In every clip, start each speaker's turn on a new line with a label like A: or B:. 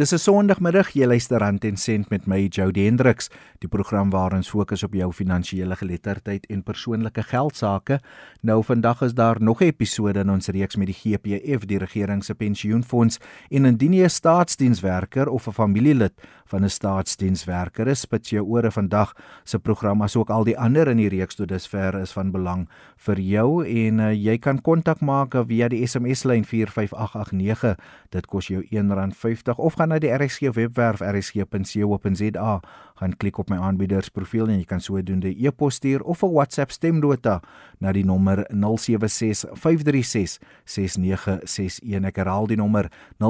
A: Dis 'n Sondagmiddag, jy luister aan Ten Cent met my Jody Hendriks, die program waar ons fokus op jou finansiële geletterdheid en persoonlike geld sake. Nou vandag is daar nog 'n episode in ons reeks met die GPF, die regering se pensioenfonds, en indien jy 'n staatsdienswerker of 'n familielid van 'n staatsdienswerker. Is, spit jou ore vandag se program asook al die ander in die reeks tot dusver is van belang vir jou. En uh, jy kan kontak maak via die SMS lyn 45889. Dit kos jou R1.50 of gaan na die RSG webwerf rsg.co.za, gaan klik op my aanbiedersprofiel en jy kan sodoende e-pos stuur of 'n WhatsApp stemnota na die nommer 0765366961. Ek herhaal die nommer 0765366961.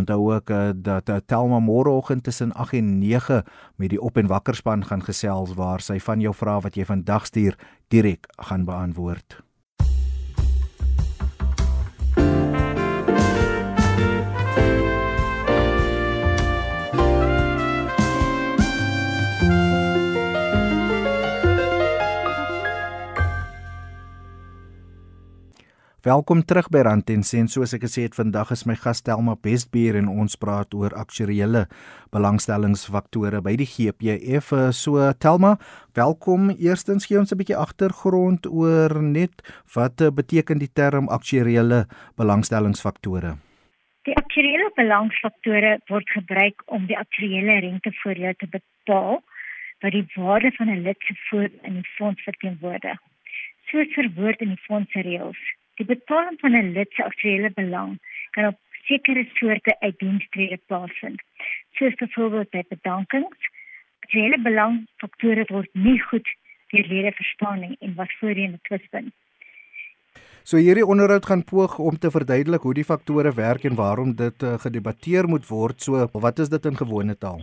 A: Onthou ook uh, dat uh, Telma môreoggend tussen 8 en 9 met die op en wakker span gaan gesels waar sy van jou vrae wat jy vandag stuur direk gaan beantwoord. Welkom terug by Rand en Sent. Soos ek gesê het, vandag is my gas Telma Bestbier en ons praat oor aktuariële belangstellingsfaktore by die GPF. So Telma, welkom. Eerstens gee ons 'n bietjie agtergrond oor net wat beteken die term aktuariële belangstellingsfaktore.
B: Die aktuariële belangfaktore word gebruik om die aktuariële rentevoordeel te bepaal wat die waarde van 'n lid se voordeel in die fonds verteenwoordig. Soos verwoord in die fondsreëls Die betaling van 'n lid se aktuele belang kan op sekere soorte uitdienstrede plaasvind. Soos byvoorbeeld by bedankings. Aktuele belang faktore word nie goed deur lede verstaan nie en wat voorheen 'n twispunt.
A: So hierdie onderhoud gaan poog om te verduidelik hoe die faktore werk en waarom dit uh, gedebatteer moet word. So wat is dit in gewone taal?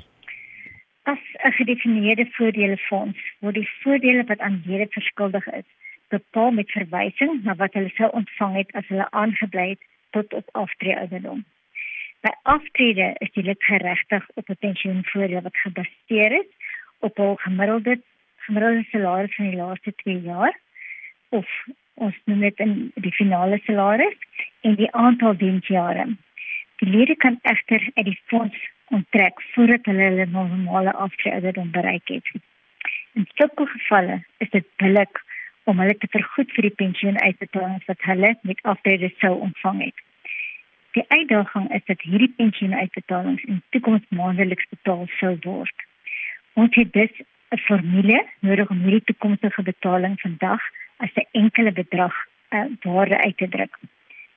B: As 'n gedefinieerde voordelefonds word die voordele wat aan lede verskuldig is bepaal met verwysing na wat hulle sou ontvang het as hulle aangebly het tot op aftrede ouderdom. By aftrede is die lid geregtig op 'n pensioenvoordeel wat gebaseer is op hul gemiddelde gemiddelde salaris van die laaste 2 jaar of ons noem dit in die finale salaris en die aantal diensjare. Die lede kan egter uit die fonds onttrek voordat hulle hulle normale aftrede ouderdom bereik het. In sulke gevalle is dit billik om hulle te vergoed vir die pensioenuitbetalings wat hulle met aftrede sou ontvang het. Die uitdaging is dat hierdie pensioenuitbetalings in toekoms maandeliks betaal sou word. Ons het dus 'n formule nodig om hierdie toekomstige betaling vandag as 'n enkele bedrag uh, waarde uit te druk.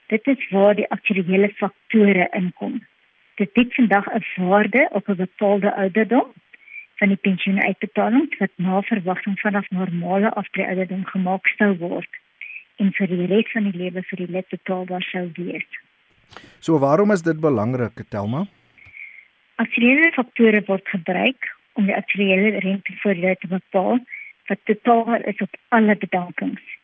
B: Dit is waar die aktuele faktore inkom. Dit het vandag 'n waarde op 'n bepaalde ouderdom van die pensioenuitbetaling wat na verwagting vanaf normale aftreeouderdom gemaak sou word en vir die res van die lewe vir die lid betaalbaar sou wees.
A: So waarom is dit belangrik, Telma?
B: Aktuele faktore word gebruik om die aktuele rentevoordele te bepaal wat totaal is op alle bedankings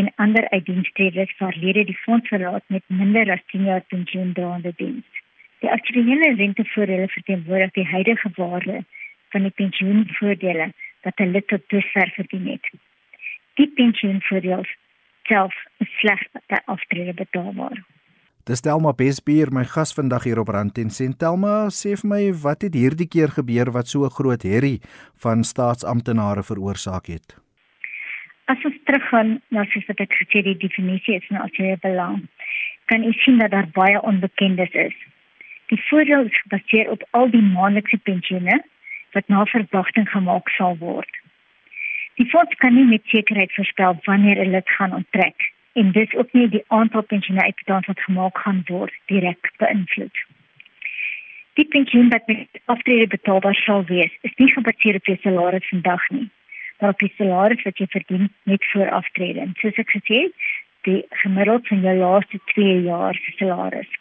B: en ander uitdienstredes waar lede die fonds verlaat met minder as 10 jaar pensioendraande diens. Die aktuele rentevoordele verteenwoordig die huidige waarde van die pensioenvoordele wat hulle tot dusver verdien het. Die pensioenvoordele self is slegs by aftrede betaalbaar.
A: Dis Telma Besbier, my gas vandag hier op Rand en Sent. Telma, sê vir my, wat het hierdie keer gebeur wat so 'n groot herrie van staatsamptenare veroorsaak het?
B: As ons teruggaan na soos wat ek gesê die definisie is van algemene belang, kan u sien dat daar baie onbekendes is. Die voordeel is gebaseer op al die maandelikse pensioene wat na verwagting gemaak sal word. Die fonds kan nie met sekerheid voorspel wanneer 'n lid gaan onttrek en dis ook nie die aantal pensioene uitbetaal wat gemaak gaan word direk beïnvloed. Die pensioen wat met aftrede betaalbaar sal wees, is nie gebaseer op jou salaris vandag nie, maar op die salaris wat jy verdien net voor aftrede. En soos ek gesê het, die gemiddeld van jou laaste 2 jaar se salaris.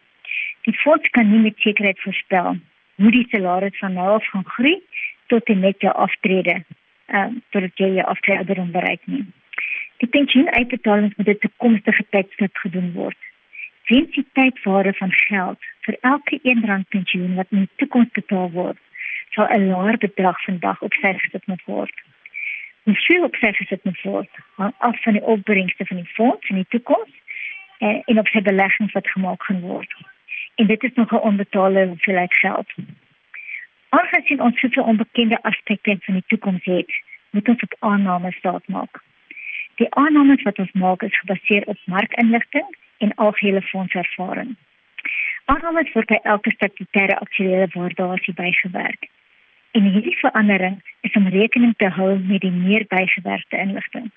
B: Die fonds kan nie met sekerheid voorspel hoe die salaris van nou af gaan groei tot en met jou aftrede, ehm uh, tot jy jou aftrede bereik nie. Die pensioenuitbetalings moet op toekomstige tydstip gedoen word. Wens die tydwaarde van geld vir elke R1 pensioen wat in die toekoms betaal word, sal 'n laer bedrag vandag op sy gesit moet word. Hoe veel op sy gesit moet word, hang af van die opbrengste van die fonds in die toekoms en, en op sy beleggings wat gemaak gaan word. En dit is nog 'n onbetaalde hoeveelheid geld. Aangesien ons soveel onbekende aspekte van die toekoms het, moet ons op aannames staat maak. Die aannames wat ons maak is gebaseer op markinligting en algehele fondservaring. Aannames word by elke statutêre aktuele waardasie bygewerk. En hierdie verandering is om rekening te hou met die meer bygewerkte inligting.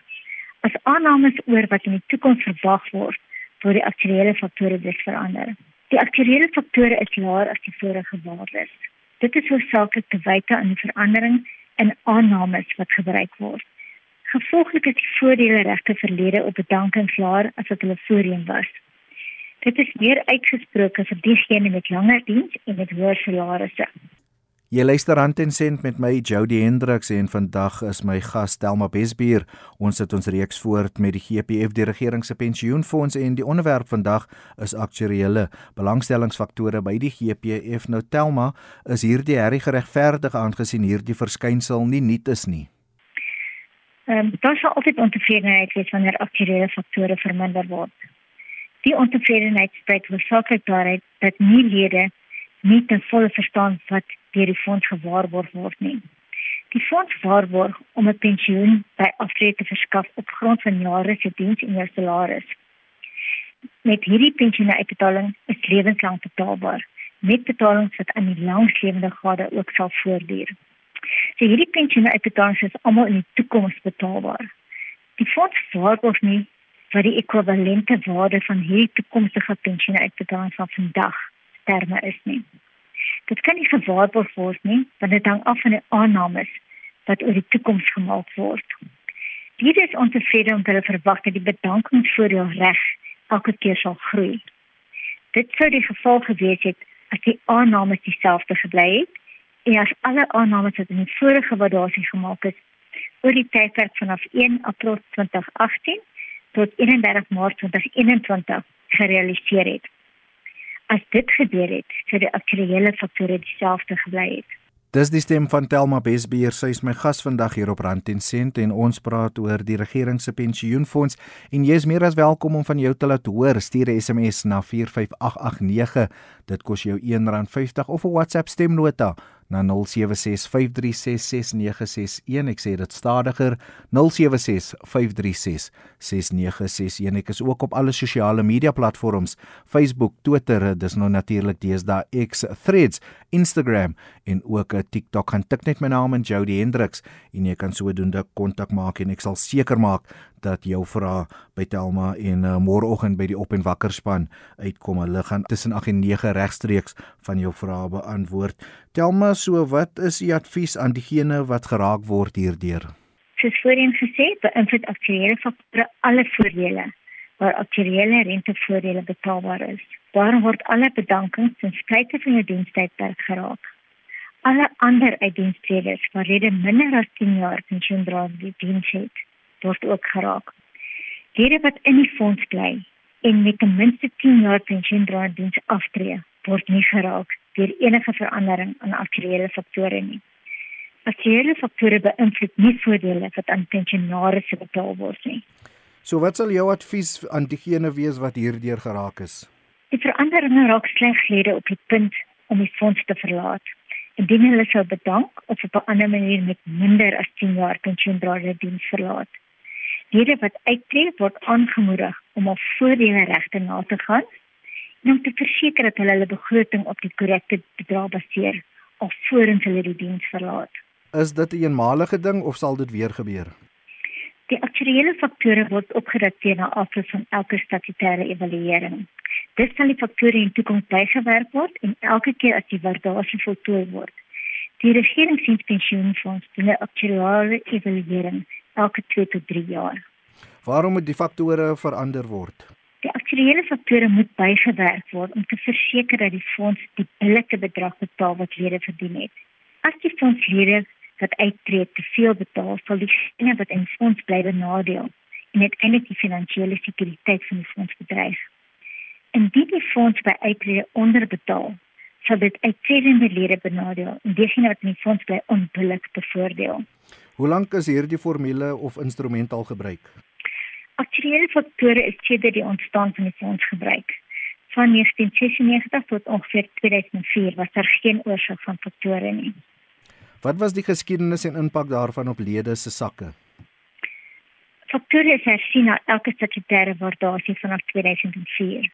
B: As aannames oor wat in die toekoms verwag word, word die aktuele faktore dus verander. Die aktuele faktore is laer as die vorige waardes. Dit is hoofsaaklik te wyte aan die verandering in aannames wat gebruik word. Gevolglik is die voordele regte verlede op bedankings laer as wat hulle voorheen was. Dit is meer uitgesproke vir diegene met langer diens en met hoër salarisse.
A: Jy luister aan ten sent met my Jody Hendriks en vandag is my gas Telma Besbier. Ons sit ons reeks voort met die GPF die regering se pensioenfonds en die onderwerp vandag is aktuariële belangstellingsfaktore by die GPF. Nou Telma, is hierdie herrie geregverdig aangesien hierdie verskynsel nie nuut is nie?
B: Ehm um, daar sal altyd ontevredenheid wees wanneer aktuele faktore verminder word. Die ontevredenheid spreek hoofsaaklik daaruit dat nie lede nie ten volle verstaan wat deur die fonds gewaarborg word nie. Die fonds waarborg om 'n pensioen by aftrede te verskaf op grond van jare se diens en jou salaris. Met hierdie pensioenuitbetaling is lewenslang betaalbaar met betalings wat aan die langslewende gade ook sal voortduur. So hierdie pensioenuitbetalings is almal in die toekoms betaalbaar. Die fonds waarborg nie vir die ekwivalente waarde van hierdie toekomstige pensioenuitbetalings van vandag terme is nie. Dit kan nie gewaarborg word nie, want dit hang af van die aannames wat oor die toekoms gemaak word. Dit is ontevrede om te verwag dat die bedankingsvoordeel reg elke keer sal groei. Dit sou die geval gewees het as die aannames dieselfde gebly het En as alle aannames wat in die vorige waardasie gemaak is oor die tydperk vanaf 1 April 2018 tot 31 Maart 2021 gerealiseer het. As dit gebeur het, sou die aktuele faktore dieselfde gebly het.
A: Dis die stem van Telma Besbeer. Sy is my gas vandag hier op Rand en Sent en ons praat oor die regering se pensioenfonds en jy is meer as welkom om van jou te laat hoor. Stuur 'n SMS na 45889. Dit kos jou R1.50 of 'n WhatsApp stemnota na 0765366961. Ek sê dit stadiger. 0765366961. Ek is ook op alle sosiale media platforms: Facebook, Twitter, dis nou natuurlik deesdae X, Threads, Instagram en ook 'n TikTok. Gaan tik net my naam in Jody Hendriks en jy kan sodoende kontak maak en ek sal seker maak dat jou vrae by Telma en uh, môreoggend by die op en wakker span uitkom. Hulle gaan tussen 8 en 9 regstreeks van jou vrae beantwoord. Telma, so wat is u advies aan diegene wat geraak word hierdeur?
B: Soos voorheen gesê, beïnvloed aktuele faktore alle voordele waar aktuele rentevoordele betaalbaar is. Daarom word alle bedankings ten spyte van jou dienstydperk geraak. Alle ander uitdienstreders waar rede minder as 10 jaar pensioendraande diens het, word ook geraak. Lede wat in die fonds bly en met ten minste 10 jaar pensioendraadiens aftree, word nie geraak deur enige verandering aan aktuele faktore nie. Aktuele faktore beïnvloed nie voordele wat aan pensionaars betaal word nie.
A: So wat sal jou advies aan diegene wees wat hierdeur geraak is?
B: Die veranderinge raak sleglede op die punt om die fonds te verlaat. Indien hulle sou bedank of op 'n ander manier met minder as 10 jaar pensioendraadiens verlaat lede wat uittree word aangemoedig om op voordele regte na te gaan en om te verseker dat hulle hulle begroting op die korrekte bedrag baseer alvorens hulle die diens verlaat.
A: Is dit 'n eenmalige ding of sal dit weer gebeur?
B: Die aktuele faktore word opgedateer na afloop van elke statutêre evaluering. Dit sal die faktore in toekoms bygewerk word en elke keer as die waardasie voltooi word. Die regeringspensioenfonds doen 'n aktuariële evaluering elke 2 tot 3 jaar.
A: Waarom moet die faktore verander word?
B: Die aktuele faktore moet bygewerk word om te verseker dat die fonds die billike bedrag betaal wat lede verdien het. As die fondslede wat uittree te veel betaal, sal diegene wat in fonds bly benadeel en dit eintlik die finansiële sekuriteit van die fonds bedreig. Indien die fonds by uittrede onderbetaal, sal dit uittredende lede benadeel en diegene wat in die fonds bly onbillik bevoordeel.
A: Hoe lank is hierdie formule of instrument al gebruik?
B: Aktuele faktore is sedert die ontstaan van die fonds gebruik. Van 1996 tot ongeveer 2004 was daar geen oorsig van faktore nie.
A: Wat was die geskiedenis en impak daarvan op lede se sakke?
B: Faktore is hersien na elke statutêre waardasie vanaf 2004.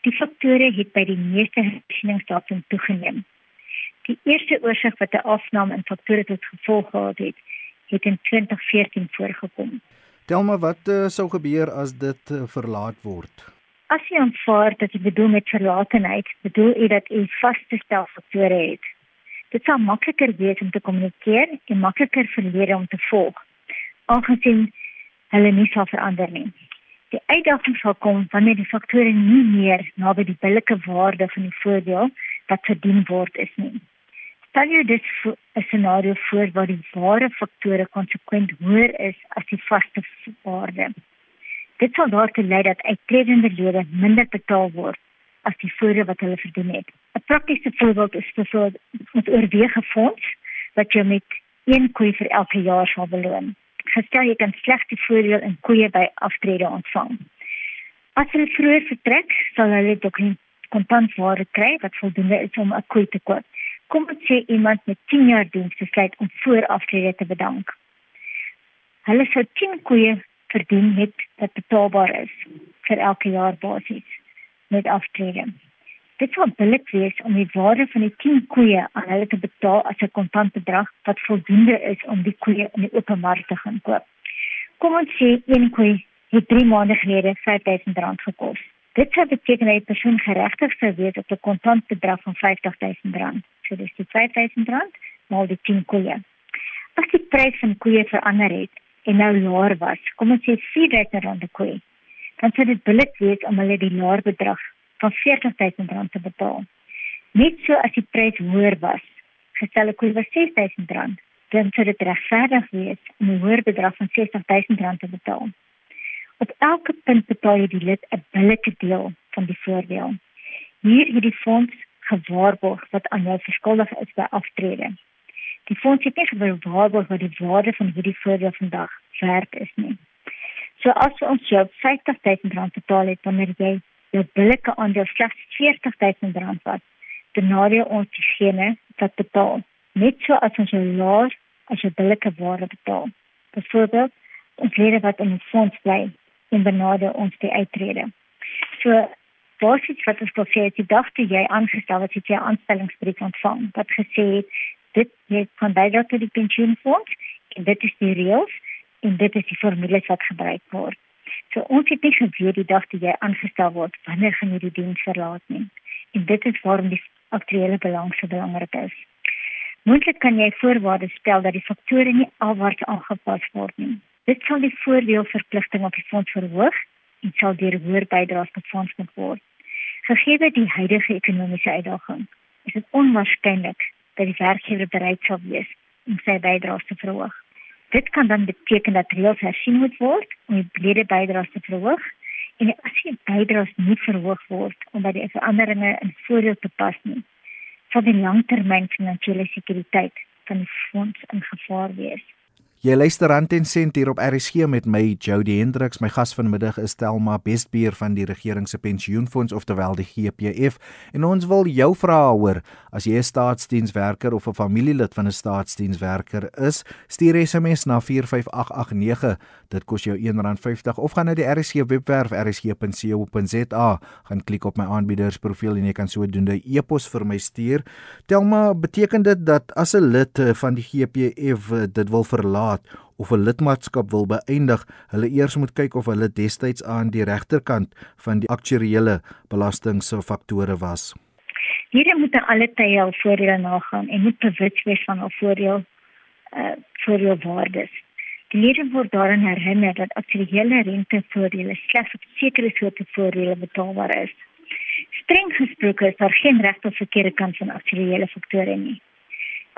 B: Die faktore het by die meeste hersieningsdatums toegeneem. Die eerste oorsig wat 'n afname in faktore tot gevolg gehad het, het in 2014 voorgekom.
A: Tel maar wat uh, sou gebeur as dit uh, verlaat word?
B: As jy aanvaar dat jy bedoel met verlatenheid, bedoel jy dat jy vaste stel faktore het. Dit sal makliker wees om te kommunikeer en makliker vir lede om te volg, aangesien hulle nie sal verander nie. Die uitdaging sal kom wanneer die faktore nie meer naby die billike waarde van die voordeel wat verdien word is nie. Stel jou dit 'n scenario voor waar die ware faktore konsekwent hoër is as die vaste waarde. Dit sal daartoe lei dat uittredende lede minder betaal word as die voordeel wat hulle verdien het. 'n Praktiese voorbeeld is vir met oorwege fonds wat jy met een koei vir elke jaar sal beloon. Gestel jy kan slegs die voordeel in koeie by aftrede ontvang. As hulle vroeër vertrek, sal hulle dokument kontantwaarde kry wat voldoende is om 'n koei te koop kom ons sê iemand met 10 jaar diens besluit om voor aftrede te bedank. Hulle sou 10 koeie verdien het wat betaalbaar is vir elke jaar basis met aftrede. Dit sou billik wees om die waarde van die 10 koeie aan hulle te betaal as 'n kontantbedrag wat voldoende is om die koeie in die open mark te gaan koop. Kom ons sê een koei het 3 maande gelede R5000 gekos. Dit sou beteken dat 'n persoon geregtig sou wees op 'n kontantbedrag van R50000 so dis die R5000 maal die 10 koeie. As die prys van koeie verander het en nou laer was, kom ons sê R4000 per koe, dan sou dit billik wees om hulle die laer bedrag van R40000 te betaal. Net so as die prys hoër was, gestel 'n koe was R6000, dan sou dit regverdig wees om 'n hoër bedrag van R60000 te betaal. Op elke punt betaal jy die lid 'n billike deel van die voordeel. Hier het die fonds gewaarborg wat aan jou verskuldig is by aftrede. Die fonds het nie gewaarborg wat die waarde van hierdie voordeel vandag werd is nie. So as ons jou R50000 betaal het wanneer jy jou billike aandeel slegs R40000 was, dan nadeel ons diegene wat betaal. Net so as ons jou laer as jou billike waarde betaal. Byvoorbeeld, ons lede wat in die fonds bly en benade ons die uittrede. So basies wat ons gesê het, die dag toe jy aangestel het, het jy 'n aanstellingsbrief ontvang wat gesê het dit jy kan bydra tot die pensioenfonds en dit is die reëls en dit is die formules wat gebruik word. So ons het nie geweet die dag toe jy aangestel word wanneer gaan jy die diens verlaat nie. En dit is waarom die aktuele belang so belangrik is. Moontlik kan jy voorwaardes stel dat die faktore nie alwaarts aangepas word nie. Dit sal die voordeelverpligting op die fonds verhoog en sal deur hoër bydraes befonds moet word. Gegee die huidige ekonomiese uitdaging, is dit onwaarskynlik dat die werkgewer bereid sal wees om sy bydraes te verhoog. Dit kan dan beteken dat reëls hersien moet word om die lede bydraes te verhoog en as die bydraes nie verhoog word omdat die veranderinge in voordeel te pas nie, sal die langtermyn finansiële sekuriteit van die fonds in gevaar wees.
A: Jy luister Rand en Sent hier op RSG met my Jody Hendriks. My gas vanmiddag is Telma Bestbier van die regering se pensioenfonds oftewel die GPF en ons wil jou vra hoor as jy 'n staatsdienswerker of 'n familielid van 'n staatsdienswerker is, stuur SMS na 45889. Dit kos jou R1.50 of gaan na die RSG webwerf rsg.co.za, gaan klik op my aanbiedersprofiel en jy kan sodoende e-pos vir my stuur. Telma, beteken dit dat as 'n lid van die GPF dit wil verlaat laat of 'n lidmaatskap wil beëindig, hulle eers moet kyk of hulle destyds aan die regterkant van die aktuariële belastingfaktore was.
B: Hierdie moet alle tye al voordele nagaan en moet bewus wees van al voordeel uh voordeel waardes. Lede word daaraan herinner dat aktuariële rentevoordele slegs op sekere soorte voordele betaalbaar is. Streng gesproke is daar geen regte of verkeerde kant van aktuariële faktore nie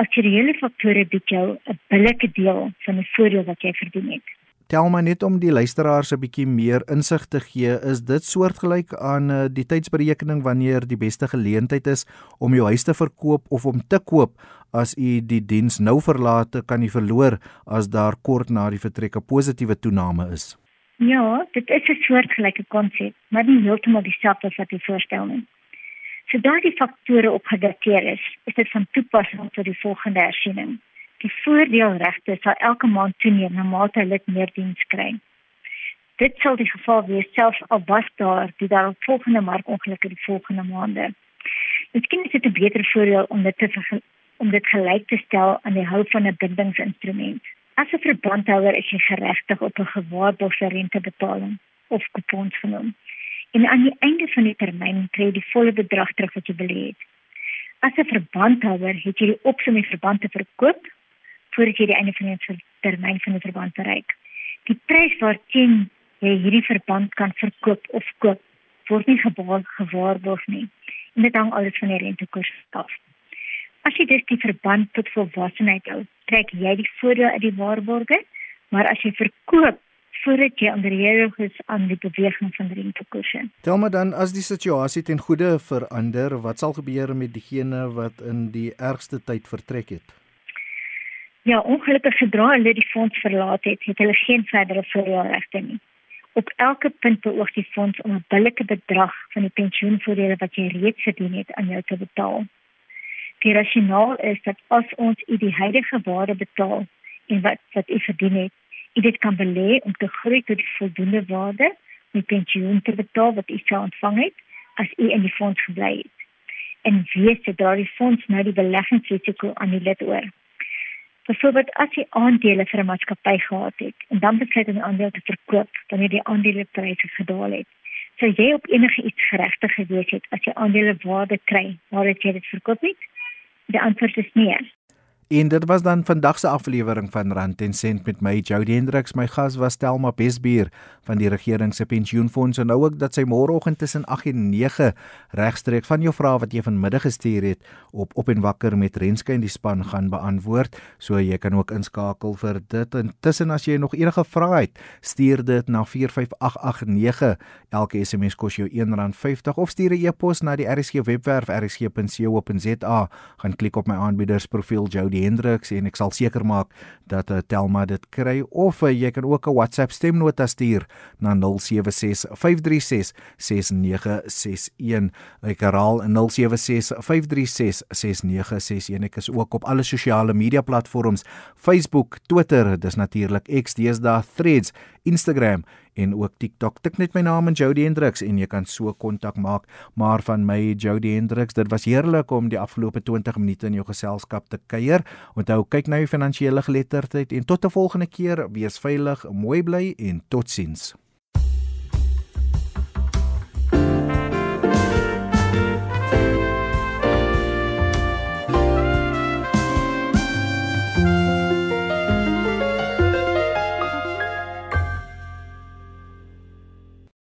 B: aktuariële faktore bied jou 'n billike deel van die voordeel wat jy verdien het.
A: Tel maar net om die luisteraars 'n bietjie meer insig te gee, is dit soortgelyk aan uh, die tydsberekening wanneer die beste geleentheid is om jou huis te verkoop of om te koop as u die diens nou verlaat, kan u verloor as daar kort na die vertrek 'n positiewe toename is.
B: Ja, dit is 'n soortgelyke konsep, maar nie heeltemal dieselfde as wat jy voorstel nie. Sodra die faktore opgedateer is, is dit van toepassing tot die volgende hersiening. Die voordeelregte sal elke maand toeneem na mate hulle meer diens kry. Dit sal die geval wees selfs al was daar die daarop volgende markongelukke die volgende maande. Miskien is dit 'n beter voordeel om dit te om dit gelyk te stel aan die hou van 'n bindingsinstrument. As 'n verbandhouer is jy geregtig op 'n gewaarborgde rentebetaling of kupons genoem. En aan die einde van die termyn kry jy die volle bedrag terug wat jy belê het. As 'n verbandhouer het jy die opsie om die verband te verkoop voordat jy die einde van die termyn van die verband bereik. Die prys waarteen jy hierdie verband kan verkoop of koop word nie gewaarborg nie en dit hang alles van die rentekoers af. As jy dus die verband tot volwassenheid hou, trek jy die voordeel uit die waarborge, maar as jy verkoop voordat jy onderhewig is aan die beweging van die rentekoerse.
A: Tel maar dan as die situasie ten goeie verander, wat sal gebeur met diegene wat in die ergste tyd vertrek het?
B: Ja, ongelukkig sodra hulle die fonds verlaat het, het hulle geen verdere voordeelregte nie. Op elke punt beoog die fonds om 'n billike bedrag van die pensioenvoordele wat jy reeds verdien het aan jou te betaal. Die rasionaal is dat as ons u die huidige waarde betaal en wat wat u verdien het, u dit kan belê om te groei tot die voldoende waarde om die pensioen te betaal wat u sou ontvang het as u in die fonds gebly het. En weet dat daar die fonds nou die beleggingsrisiko aan die lid oor Byvoorbeeld as jy aandele vir 'n maatskappy gehad het en dan besluit om die aandeel te verkoop wanneer die aandelepryse gedaal het, sou jy op enige iets geregtig gewees het as jy aandele waarde kry nadat jy dit verkoop het? Die antwoord is nee.
A: En dit was dan vandag se aflewering van Rand en Sent met my Jody Hendriks. My gas was Telma Besbier van die regering se pensioenfonds en nou ook dat sy môreoggend tussen 8 en 9 regstreek van jou vrae wat jy vanmiddag gestuur het op op en wakker met Renske en die span gaan beantwoord. So jy kan ook inskakel vir dit. Intussen as jy nog enige vrae het, stuur dit na 45889. Elke SMS kos jou R1.50 of stuur 'n e-pos na die RSG webwerf rsg.co.za. Gaan klik op my aanbieders profiel Jody Hendriks en ek sal seker maak dat uh, Telma dit kry of uh, jy kan ook 'n WhatsApp stemnota stuur na 0765366961. Ek herhaal 0765366961. Ek is ook op alle sosiale media platforms: Facebook, Twitter, dis natuurlik X, deesdae Threads, Instagram en ook TikTok. Tik net my naam in Jody Hendriks en jy kan so kontak maak. Maar van my Jody Hendriks, dit was heerlik om die afgelope 20 minute in jou geselskap te kuier. Onthou, kyk na jou finansiële geletterdheid en tot 'n volgende keer, wees veilig, mooi bly en totsiens.